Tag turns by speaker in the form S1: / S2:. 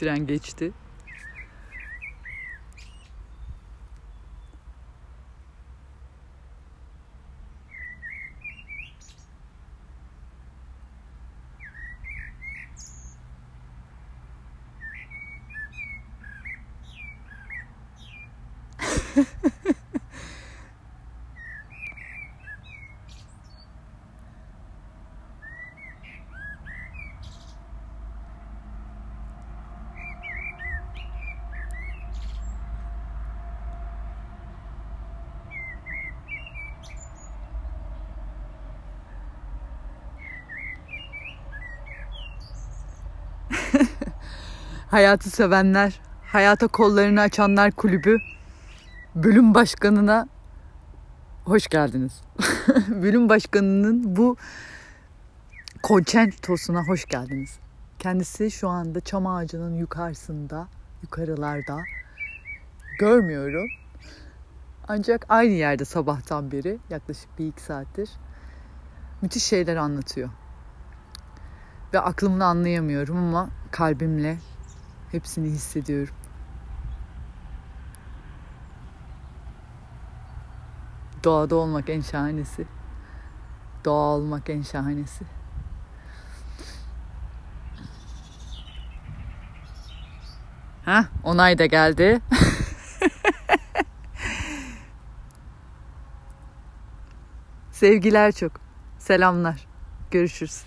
S1: tren geçti. Hayatı sevenler, hayata kollarını açanlar kulübü bölüm başkanına hoş geldiniz. bölüm başkanının bu konçentosuna hoş geldiniz. Kendisi şu anda çam ağacının yukarısında, yukarılarda. Görmüyorum. Ancak aynı yerde sabahtan beri yaklaşık bir iki saattir müthiş şeyler anlatıyor. Ve aklımla anlayamıyorum ama kalbimle hepsini hissediyorum. Doğada olmak en şahanesi. Doğa olmak en şahanesi. Ha, onay da geldi. Sevgiler çok. Selamlar. Görüşürüz.